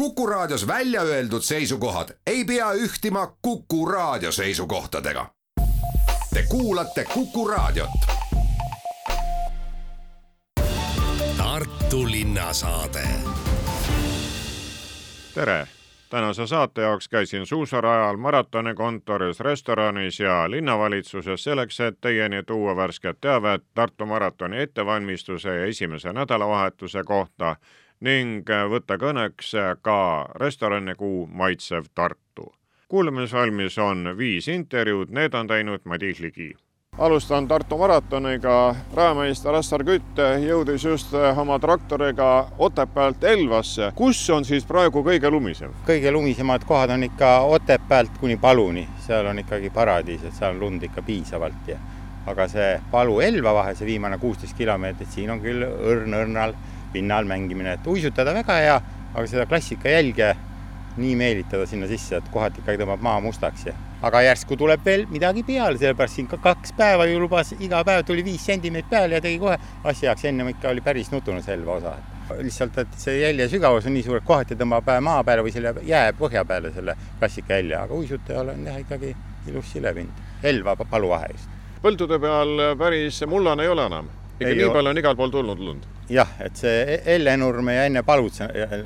Kuku Raadios välja öeldud seisukohad ei pea ühtima Kuku Raadio seisukohtadega. Te kuulate Kuku Raadiot. Tartu linnasaade. tere, tänase saate jaoks käisin suusarajal, maratonikontoris, restoranis ja linnavalitsuses selleks, et teieni tuua värsket teavet Tartu maratoni ettevalmistuse ja esimese nädalavahetuse kohta ning võtta kõneks ka restoranikuu Maitsev Tartu. kuulamisvalmis on viis intervjuud, need on teinud Madis Ligi alustan Tartu maratoniga. rajameister Assar Kütt jõudis just oma traktoriga Otepäält Elvasse. kus on siis praegu kõige lumisem? kõige lumisemad kohad on ikka Otepäält kuni Paluni, seal on ikkagi paradiis, et seal on lund ikka piisavalt ja aga see Palu-Elva vahe, see viimane kuusteist kilomeetrit, siin on küll õrn-õrnal pinnal mängimine, et uisutada väga hea, aga seda klassika jälge nii meelitada sinna sisse, et kohati ikkagi tõmbab maa mustaks ja aga järsku tuleb veel midagi peale, sellepärast siin ka kaks päeva ju lubas, iga päev tuli viis sentimeetrit peale ja tegi kohe asja heaks, ennem ikka oli päris nutune selva osa. lihtsalt, et see jälje sügavus on nii suur, et kohati tõmbab maa peale või selle jää põhja peale selle klassika jälje, aga uisutajal on jah ikkagi ilus silepind. Elva paluvahe just. põldude peal päris mullane ei ole enam ikka nii palju on igal pool tulnud lund? Jah, et see Ellenurme ja enne Palut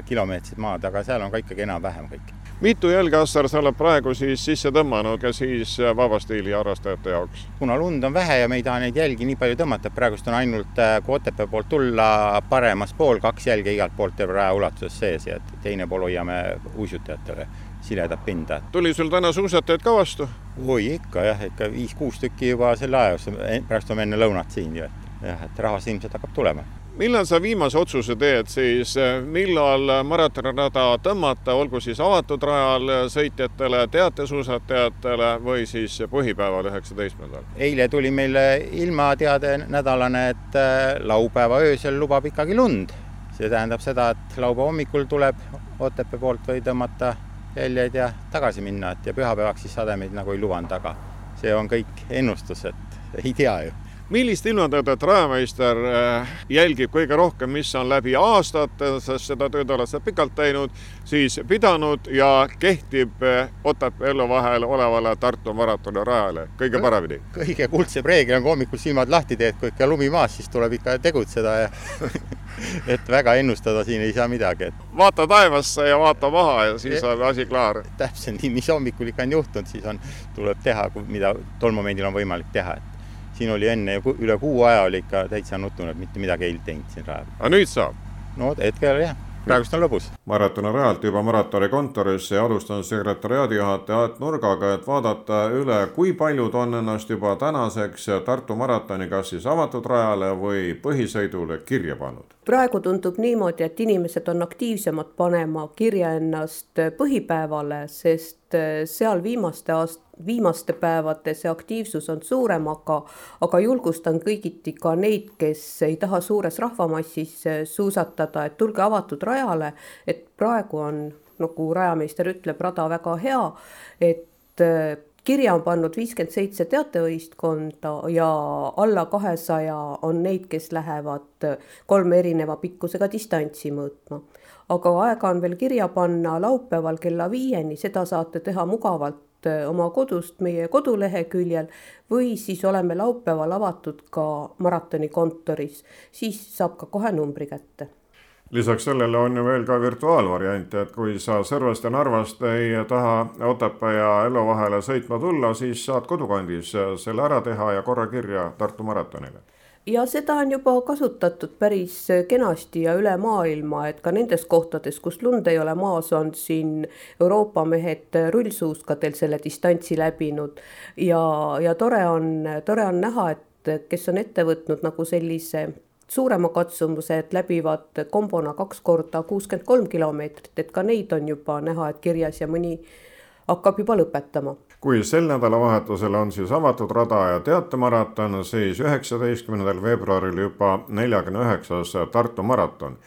kilomeetrid maad, aga seal on ka ikkagi enam-vähem kõik. mitu jälge, Assar, sa oled praegu siis sisse tõmmanud ka siis vaba stiili harrastajate jaoks? kuna lund on vähe ja me ei taha neid jälgi nii palju tõmmata, et praegust on ainult, äh, kui Otepää poolt tulla, paremas pool kaks jälge igalt poolt terve raja ulatuses sees ja teine pool hoiame uisutajatele siledat pinda. tuli sul täna suusatajaid ka vastu? oi ikka jah, ikka viis-kuus tükki juba selle aja jooksul, praegu oleme enne lõunat siin ju, et jah, et rahvas ilmselt hakkab tulema. Millal sa viimase otsuse teed siis, millal maratonirada tõmmata, olgu siis avatud rajal sõitjatele, teatesuusatajatele või siis põhipäeval, üheksateistkümnendal? eile tuli meile ilmateade nädalane, et äh, laupäeva öösel lubab ikkagi lund. see tähendab seda, et laupäeva hommikul tuleb Otepää poolt või tõmmata jäljeid ja tagasi minna, et ja pühapäevaks siis sademeid nagu ei lubanud, aga see on kõik ennustus, et ei tea ju millist ilmateadet rajameister äh, jälgib kõige rohkem, mis on läbi aastate, sest seda tööd oled sa pikalt teinud, siis pidanud ja kehtib äh, Otepää Ellu vahel olevale Tartu maratoni rajale kõige paremini? kõige kuldsem reegel on, kui hommikul silmad lahti teed, kui ikka lumi maas, siis tuleb ikka tegutseda ja et väga ennustada siin ei saa midagi, et vaata taevasse ja vaata maha ja siis on asi klaar. täpselt nii, mis hommikul ikka on juhtunud, siis on, tuleb teha, mida tol momendil on võimalik teha, et siin oli enne üle kuu aja oli ikka täitsa nutune, et mitte midagi ei teinud siin rajal. aga nüüd saab? no hetkel jah, praegust on lõbus. maratoni rajalt juba maratoni kontorisse ja alustan sekretäriaadi juhataja Aet Nurgaga, et vaadata üle, kui paljud on ennast juba tänaseks Tartu maratoni kas siis avatud rajale või põhisõidule kirja pannud? praegu tundub niimoodi, et inimesed on aktiivsemad panema kirja ennast põhipäevale, sest seal viimaste aast-, viimaste päevade see aktiivsus on suurem, aga, aga julgustan kõigiti ka neid, kes ei taha suures rahvamassis suusatada, et tulge avatud rajale, et praegu on, nagu rajameister ütleb, rada väga hea, et äh, kirja on pannud viiskümmend seitse teatevõistkonda ja alla kahesaja on neid, kes lähevad kolme erineva pikkusega distantsi mõõtma. aga aega on veel kirja panna laupäeval kella viieni, seda saate teha mugavalt oma kodust meie koduleheküljel või siis oleme laupäeval avatud ka maratoni kontoris, siis saab ka kohe numbri kätte. Lisaks sellele on ju veel ka virtuaalvariant, et kui sa Sõrvast ja Narvast ei taha Otepää ja Elva vahele sõitma tulla, siis saad kodukandis selle ära teha ja korra kirja Tartu maratonile ja seda on juba kasutatud päris kenasti ja üle maailma, et ka nendes kohtades, kus lund ei ole maas, on siin Euroopa mehed rullsuuskadel selle distantsi läbinud. ja, ja tore on, tore on näha, et kes on ette võtnud nagu sellise suurema katsumuse, et läbivad kombona kaks korda kuuskümmend kolm kilomeetrit, et ka neid on juba näha, et kirjas ja mõni hakkab juba lõpetama kui sel nädalavahetusel on siis avatud rada ja teatemaraton, siis üheksateistkümnendal veebruaril juba neljakümne üheksas Tartu maraton.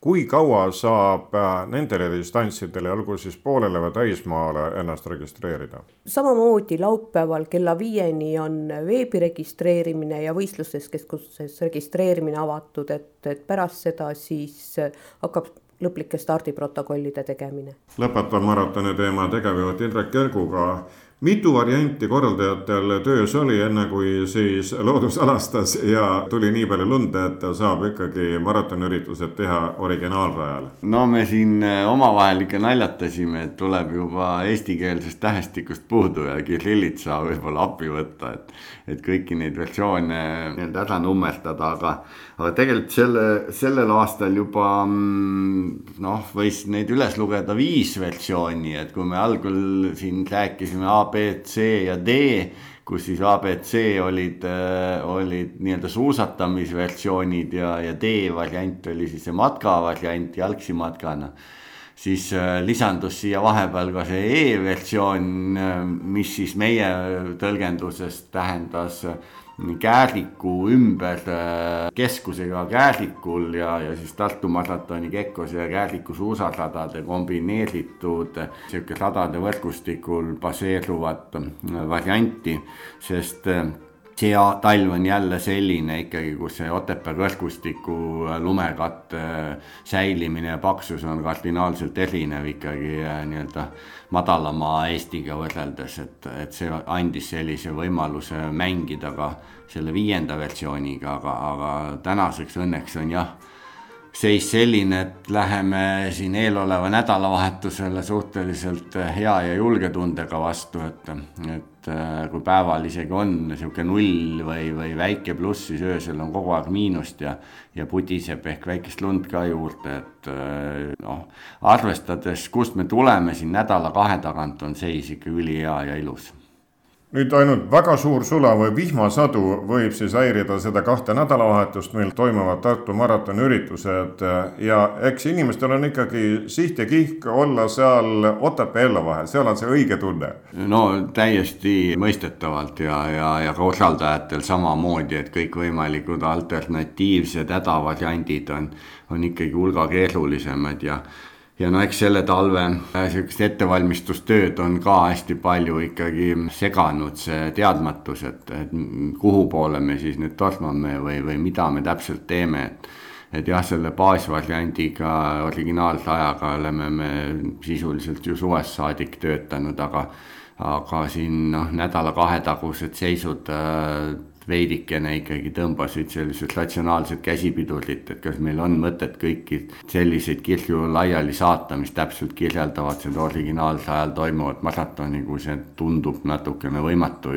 kui kaua saab äh, nendele distantsidele, olgu siis poolele või täismaale ennast registreerida? samamoodi laupäeval kella viieni on veebi registreerimine ja võistluses keskuses registreerimine avatud, et, et pärast seda siis hakkab lõplike stardiprotokollide tegemine. lõpetan maratoni teema tegevjuht Indrek Kerguga mitu varianti korraldajatel töös oli, enne kui siis loodus alastas ja tuli nii palju lund, et saab ikkagi maratoniüritused teha originaalrajal? no me siin eh, omavahel ikka naljatasime, et tuleb juba eestikeelsest tähestikust puudu ja Kirillitsa võib-olla appi võtta, et. et kõiki neid versioone nii-öelda ära nummerdada, aga, aga tegelikult selle, sellel aastal juba mm, noh, võis neid üles lugeda viis versiooni, et kui me algul siin rääkisime B, C ja D kus siis abc olid, äh, olid nii-öelda suusatamisversioonid ja, ja D-variant oli siis see matkavariant jalgsi matkana. siis äh, lisandus siia vahepeal ka see E-versioon, äh, mis siis meie tõlgenduses tähendas äh, Kääriku ümber äh, keskusega Käärikul ja, ja siis Tartu maratoni Kekkose ja Kääriku suusaradade kombineeritud sihuke radade võrgustikul baseeruvat äh, varianti, sest äh, see talv on jälle selline ikkagi, kus see Otepää võrgustiku lumekatte säilimine ja paksus on kardinaalselt erinev ikkagi nii-öelda madalama Eestiga võrreldes, et, et see andis sellise võimaluse mängida ka selle viienda versiooniga, aga, aga tänaseks õnneks on jah seis selline, et läheme siin eeloleva nädalavahetusele suhteliselt hea ja julge tundega vastu, et, et äh, kui päeval isegi on niisugune null või, või väike pluss, siis öösel on kogu aeg miinust ja, ja pudiseb ehk väikest lund ka juurde, et äh, noh, arvestades, kust me tuleme siin nädala-kahe tagant, on seis ikka ülihea ja ilus nüüd ainult väga suur sula või vihmasadu võib siis häirida seda kahte nädalavahetust, mil toimuvad Tartu maratoni üritused ja eks inimestel on ikkagi siht ja kihk olla seal Otepää Elva vahel, seal on see õige tunne. no täiesti mõistetavalt ja, ja, ja korraldajatel samamoodi, et kõikvõimalikud alternatiivsed hädavariandid on, on ikkagi hulga keerulisemad ja ja no eks selle talve äh, sihukest ettevalmistustööd on ka hästi palju ikkagi seganud see teadmatus, et, et kuhu poole me siis nüüd tormame või, või mida me täpselt teeme, et. et jah, selle baasvariandiga, originaalse ajaga oleme me sisuliselt ju suvest saadik töötanud, aga aga siin noh, nädala-kahe tagused seisud äh, veidikene ikkagi tõmbasid sellised ratsionaalsed käsipidurit, et kas meil on mõtet kõiki selliseid kirju laiali saata, mis täpselt kirjeldavad seda originaalse ajal toimuvat maratoni, kui see tundub natukene võimatu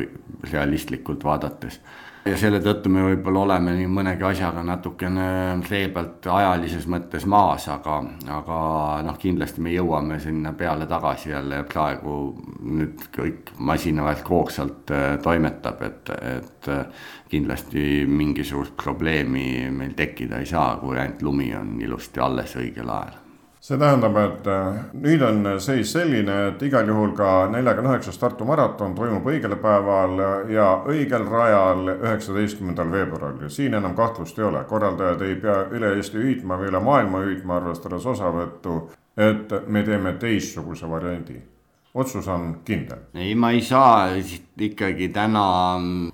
realistlikult vaadates. Ja selle tõttu me võib-olla oleme nii mõnegi asjaga natukene see pealt ajalises mõttes maas, aga, aga noh, kindlasti me jõuame sinna peale tagasi jälle ja praegu nüüd kõik masinavärk hoogsalt äh, toimetab, et, et äh, kindlasti mingisugust probleemi meil tekkida ei saa, kui ainult lumi on ilusti alles õigel ajal see tähendab, et äh, nüüd on seis selline, et igal juhul ka neljakümne üheksas Tartu maraton toimub õigel päeval ja õigel rajal üheksateistkümnendal veebruaril. siin enam kahtlust ei ole, korraldajad ei pea üle Eesti hüüdma või üle maailma hüüdma, arvestades osavõttu, et me teeme teistsuguse variandi otsus on kindel. ei, ma ei saa ikkagi täna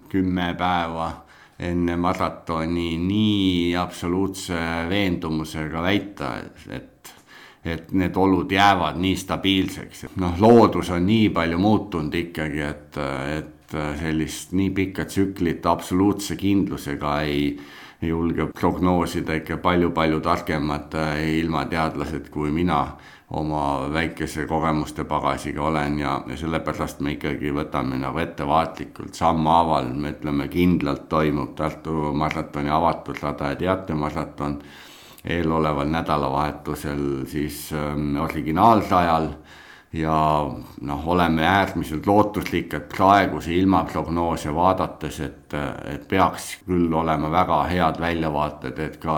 kümme päeva enne maratoni nii absoluutse veendumusega väita, et et need olud jäävad nii stabiilseks, noh, loodus on nii palju muutunud ikkagi, et, et sellist nii pikka tsüklit absoluutse kindlusega ei julge prognoosida ikka palju-palju targemad ilmateadlased kui mina oma väikese kogemuste pagasiga olen ja, ja sellepärast me ikkagi võtame nagu ettevaatlikult sammhaaval, me ütleme kindlalt toimub Tartu maratoni avatud rada ja teatemaraton eeloleval nädalavahetusel siis ähm, originaalsajal ja noh, oleme äärmiselt lootuslikud praeguse ilmaprognoose vaadates, et, et peaks küll olema väga head väljavaated, et ka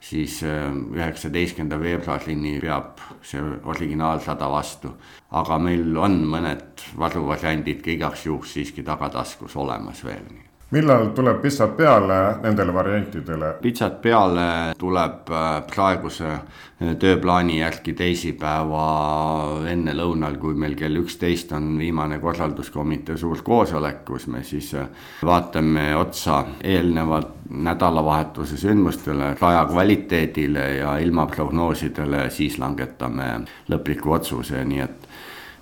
siis ähm, üheksateistkümnenda veebruarini peab see originaalsada vastu. aga meil on mõned varuvariandid ka igaks juhuks siiski tagataskus olemas veel millal tuleb pitsat peale nendele variantidele? pitsat peale tuleb äh, praeguse äh, tööplaani järgi teisipäeva enne lõunal, kui meil kell üksteist on viimane korralduskomitee suur koosolek, kus me siis äh, vaatame otsa eelnevat nädalavahetuse sündmustele, raja kvaliteedile ja ilmaprognoosidele, siis langetame lõpliku otsuse, nii et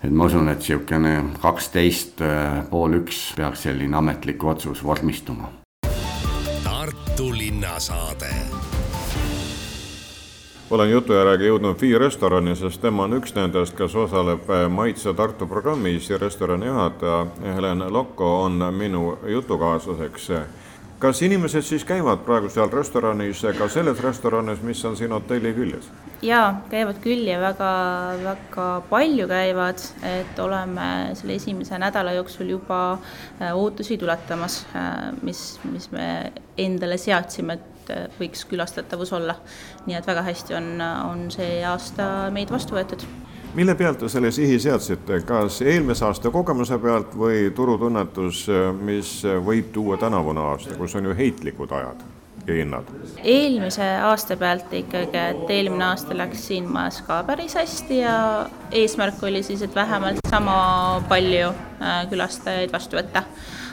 et ma usun, et niisugune kaksteist äh, pool üks peaks selline ametlik otsus vormistuma. Tartu linnasaade olen jutujärjega jõudnud Fi restorani, sest tema on üks nendest, kes osaleb äh, Maitse Tartu programmis ja restorani juhataja Helen Lokko on minu jutukaaslaseks kas inimesed siis käivad praegu seal restoranis, ka selles restoranis, mis on siin hotelli küljes? jaa, käivad küll ja väga, väga palju käivad, et oleme selle esimese nädala jooksul juba äh, ootusi tuletamas, äh, mis, mis me endale seadsime, et äh, võiks külastatavus olla. nii et väga hästi on, on see aasta meid vastu võetud mille pealt te selle sihi seadsite, kas eelmise aasta kogemuse pealt või turutunnetus, mis võib tuua tänavune aasta, kus on ju heitlikud ajad? ja hinnad? eelmise aasta pealt ikkagi, et eelmine aasta läks siin majas ka päris hästi ja eesmärk oli siis, et vähemalt sama palju äh, külastajaid vastu võtta.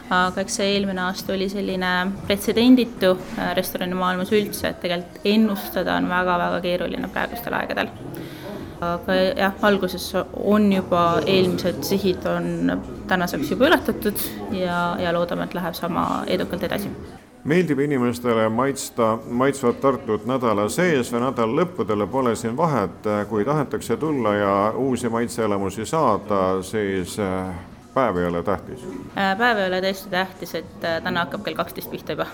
aga eks see eelmine aasta oli selline pretsedenditu äh, restoranimaailmas üldse, et tegelikult ennustada on väga-väga keeruline praegustel aegadel aga jah, alguses on juba eelmised sihid on tänaseks juba ületatud ja, ja loodame, et läheb sama edukalt edasi. Meeldib inimestele maitsta maitsvat Tartut nädala sees või nädala lõppudele, pole siin vahet, kui tahetakse tulla ja uusi maitseelamusi saada, siis äh, päev ei ole tähtis? Äh, päev ei ole tõesti tähtis, et äh, täna hakkab kell kaksteist pihta juba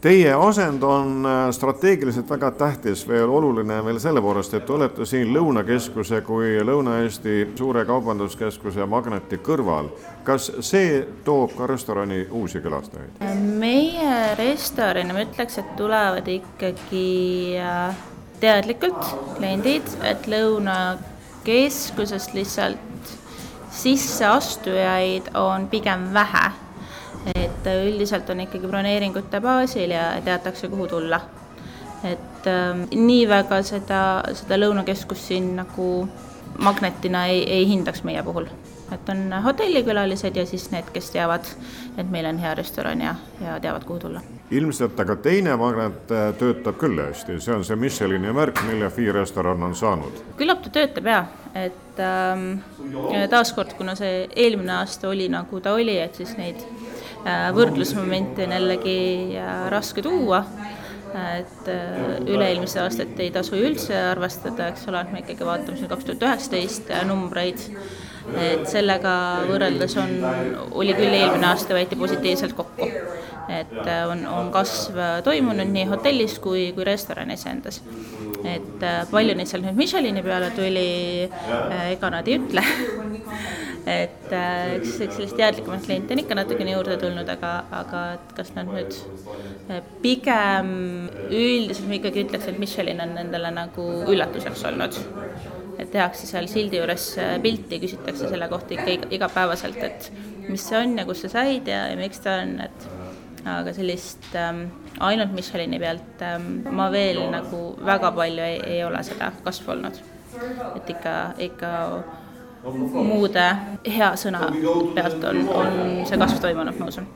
Teie asend on äh, strateegiliselt väga tähtis, veel oluline veel selle poolest, et te olete siin Lõunakeskuse kui Lõuna-Eesti suure kaubanduskeskuse Magneti kõrval. kas see toob ka restorani uusi külastajaid? meie restorani, ma ütleks, et tulevad ikkagi äh, teadlikult kliendid, et Lõunakeskusest lihtsalt sisseastujaid on pigem vähe et üldiselt on ikkagi broneeringute baasil ja teatakse, kuhu tulla. et äh, nii väga seda, seda lõunakeskust siin nagu magnetina ei, ei hindaks meie puhul. et on hotellikülalised ja siis need, kes teavad, et meil on hea restoran ja, ja teavad, kuhu tulla. ilmselt aga teine magnet äh, töötab küll hästi, see on see Michelini märk, mille Fi restoran on saanud. küllap ta töötab jaa, et ähm, taaskord, kuna see eelmine aasta oli nagu ta oli, et siis neid võrdlusmomente on jällegi äh, raske tuua, et äh, üle-eelmist aastat ei tasu üldse arvestada, eks ole, et me ikkagi vaatame siin kaks tuhat üheksateist numbreid, et sellega võrreldes on, oli küll eelmine aasta, võeti positiivselt kokku. et on, on kasv toimunud nii hotellis kui, kui restoranis endas et palju neid seal nüüd Michelini peale tuli, ega nad ei ütle et äh, eks, eks sellist teadlikumat kliente on ikka natukene juurde tulnud, aga, aga et kas nad nüüd äh, pigem üldiselt ma ikkagi ütleks, et Michelin on nendele nagu üllatuseks olnud. et tehakse seal sildi juures äh, pilti, küsitakse selle kohta ikka igapäevaselt, et mis see on ja kus sa said ja, ja miks ta on, et aga sellist ähm, ainult Michelini pealt ähm, ma veel nagu väga palju ei, ei ole seda kasvu olnud. et ikka, ikka muude hea sõna pealt on, on see kasv toimunud, ma usun.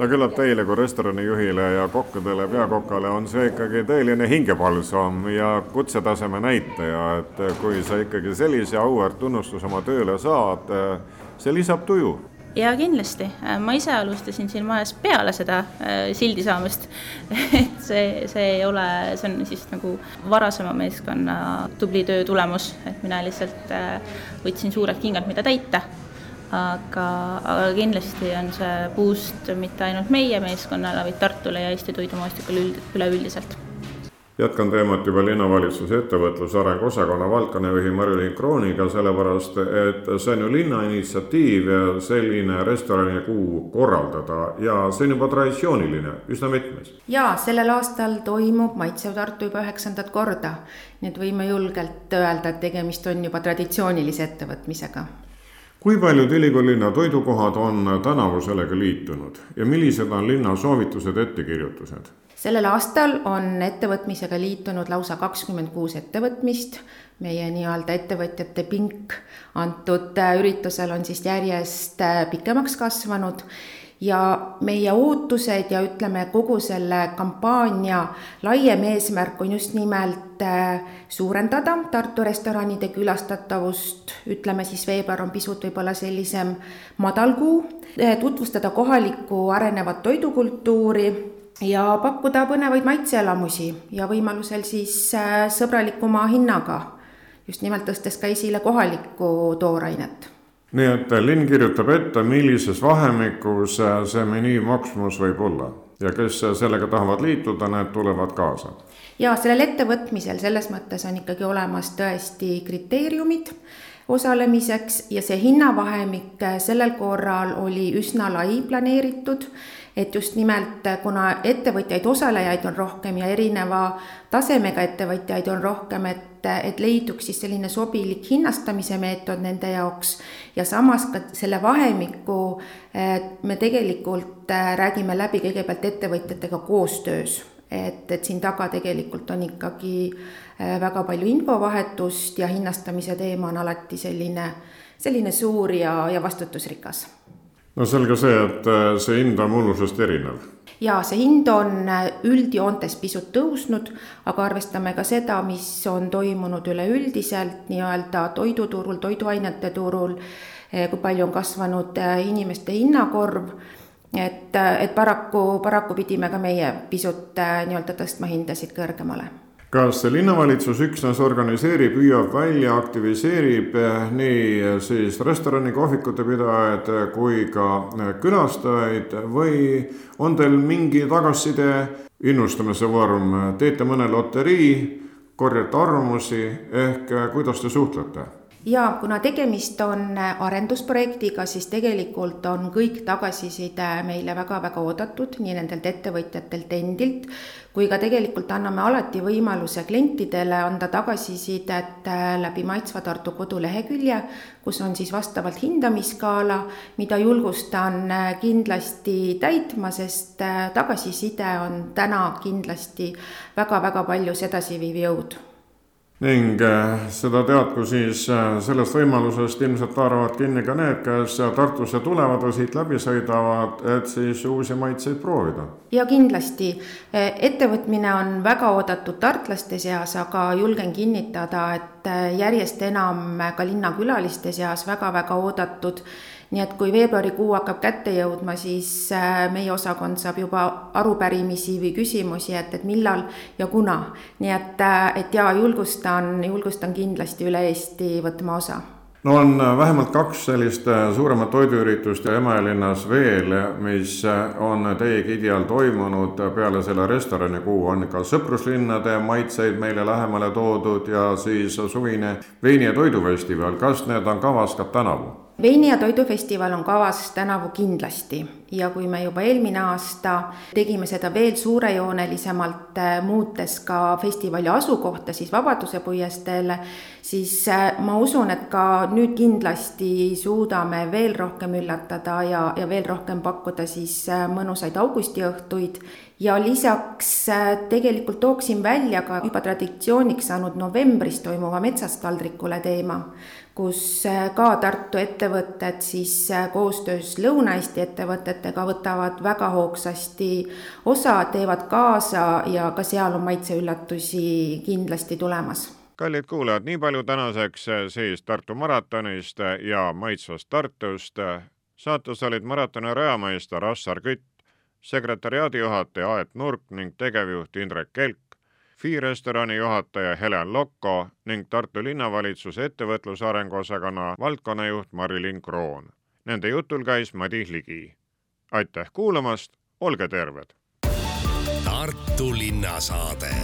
No küllap teile kui restoranijuhile ja kokkadele, peakokale on see ikkagi tõeline hingepalsam ja kutsetaseme näitaja, et kui sa ikkagi sellise auväärt tunnustuse oma tööle saad, see lisab tuju ja kindlasti, äh, ma ise alustasin siin majas peale seda äh, sildi saamist. Et see, see ei ole, see on siis nagu varasema meeskonna tubli töö tulemus, et mina lihtsalt äh, võtsin suured kingad, mida täita. aga, aga kindlasti on see boost mitte ainult meie meeskonnale, vaid Tartule ja Eesti toidumaastikule üld, üleüldiselt jätkan teemat juba linnavalitsuse ettevõtluse arengu osakonna valdkonnajuhi Marilyn Krooniga, sellepärast et see on ju linna initsiatiiv selline restoranikuu korraldada ja see on juba traditsiooniline, üsna mitmes. ja sellel aastal toimub Maitsev Tartu juba üheksandat korda, nii et võime julgelt öelda, et tegemist on juba traditsioonilise ettevõtmisega kui paljud ülikoolina toidukohad on tänavu sellega liitunud ja millised on linna soovitused, ettekirjutused? Sellel aastal on ettevõtmisega liitunud lausa kakskümmend kuus ettevõtmist. meie nii-öelda ettevõtjate pink antud üritusel on siis järjest pikemaks kasvanud. Ja meie ootused ja ütleme, kogu selle kampaania laiem eesmärk on just nimelt äh, suurendada Tartu restoranide külastatavust, ütleme siis veebruar on pisut võib-olla sellisem madal kuu, äh, tutvustada kohalikku arenevat toidukultuuri ja pakkuda põnevaid maitseelamusi ja võimalusel siis äh, sõbralikuma hinnaga, just nimelt tõstes ka esile kohalikku toorainet. Nii et linn kirjutab ette, millises vahemikus see menüü maksumus võib olla. Ja kes sellega tahavad liituda, need tulevad kaasa. ja sellel ettevõtmisel selles mõttes on ikkagi olemas tõesti kriteeriumid osalemiseks ja see hinnavahemik sellel korral oli üsna lai planeeritud et just nimelt kuna ettevõtjaid, osalejaid on rohkem ja erineva tasemega ettevõtjaid on rohkem, et, et leiduks siis selline sobilik hinnastamise meetod nende jaoks. Ja samas ka selle vahemiku me tegelikult äh, räägime läbi kõigepealt ettevõtjatega koostöös. Et, et siin taga tegelikult on ikkagi äh, väga palju infovahetust ja hinnastamise teema on alati selline, selline suur ja, ja vastutusrikas no selge see, et äh, see hind on mullusest erinev. ja see hind on äh, üldjoontes pisut tõusnud, aga arvestame ka seda, mis on toimunud üleüldiselt nii-öelda toiduturul, toiduainete turul, äh, kui palju on kasvanud inimeste hinnakorv et, et paraku, paraku pidime ka meie pisut nii-öelda tõstma hindasid kõrgemale kas linnavalitsus üksnes organiseerib, püüab välja, aktiviseerib eh, nii eh, siis restorani, kohvikute pidajaid eh, kui ka külastajaid või on teil mingi tagasiside, innustamise vorm, teete mõne loterii, korjate arvamusi ehk kuidas te suhtlete? Ja kuna tegemist on arendusprojektiga, siis tegelikult on kõik tagasiside meile väga-väga oodatud, nii nendelt ettevõtjatelt endilt, kui ka tegelikult anname alati võimaluse klientidele anda tagasisidet äh, läbi Maitsva Tartu kodulehekülje, kus on siis vastavalt hindamisskaala, mida julgustan äh, kindlasti täitma, sest äh, tagasiside on täna kindlasti väga-väga paljus edasiviiv jõud ning äh, seda teadku siis äh, sellest võimalusest ilmselt haaravad kinni ka need, kes Tartusse tulevad või siit läbi sõidavad, et siis uusi maitseid proovida. ja kindlasti, äh, ettevõtmine on väga oodatud tartlaste seas, aga julgen kinnitada, et järjest enam ka linnakülaliste seas väga-väga oodatud nii et kui veebruarikuu hakkab kätte jõudma, siis äh, meie osakond saab juba arupärimisi või küsimusi, et, et millal ja kuna. nii et, äh, et jaa, julgustan, julgustan kindlasti üle Eesti võtma osa no on äh, vähemalt kaks sellist suuremat toiduüritust ja Emajõe veel, mis on teie gidi all toimunud peale selle restoranikuu, on ka sõpruslinnade maitseid meile lähemale toodud ja siis suvine veini- ja toidufestival, kas need on kavas ka tänavu? Veini- ja toidufestival on kavas tänavu kindlasti. Ja kui me juba eelmine aasta tegime seda veel suurejoonelisemalt, äh, muutes ka festivali asukohta siis Vabaduse puiesteele, siis äh, ma usun, et ka nüüd kindlasti suudame veel rohkem üllatada ja, ja veel rohkem pakkuda siis äh, mõnusaid augustiõhtuid. Ja lisaks tegelikult tooksin välja ka juba traditsiooniks saanud novembris toimuva Metsast taldrikule teema kus äh, ka Tartu ettevõtted siis äh, koostöös Lõuna-Eesti ettevõtetega võtavad väga hoogsasti osa, teevad kaasa ja ka seal on maitseüllatusi kindlasti tulemas kallid kuulajad, nii palju tänaseks äh, siis Tartu maratonist ja maitsvast Tartust. saates olid maratoni rajameister Assar Kütt, sekretäriaadijuhataja Aet Nurk ning tegevjuht Indrek Kelk. FI restorani juhataja Helen Lokko ning Tartu linnavalitsuse ettevõtlusarengu osakonna valdkonnajuht Marilyn Kroon. Nende jutul käis Madis Ligi. aitäh kuulamast, olge terved! Tartu linnasaade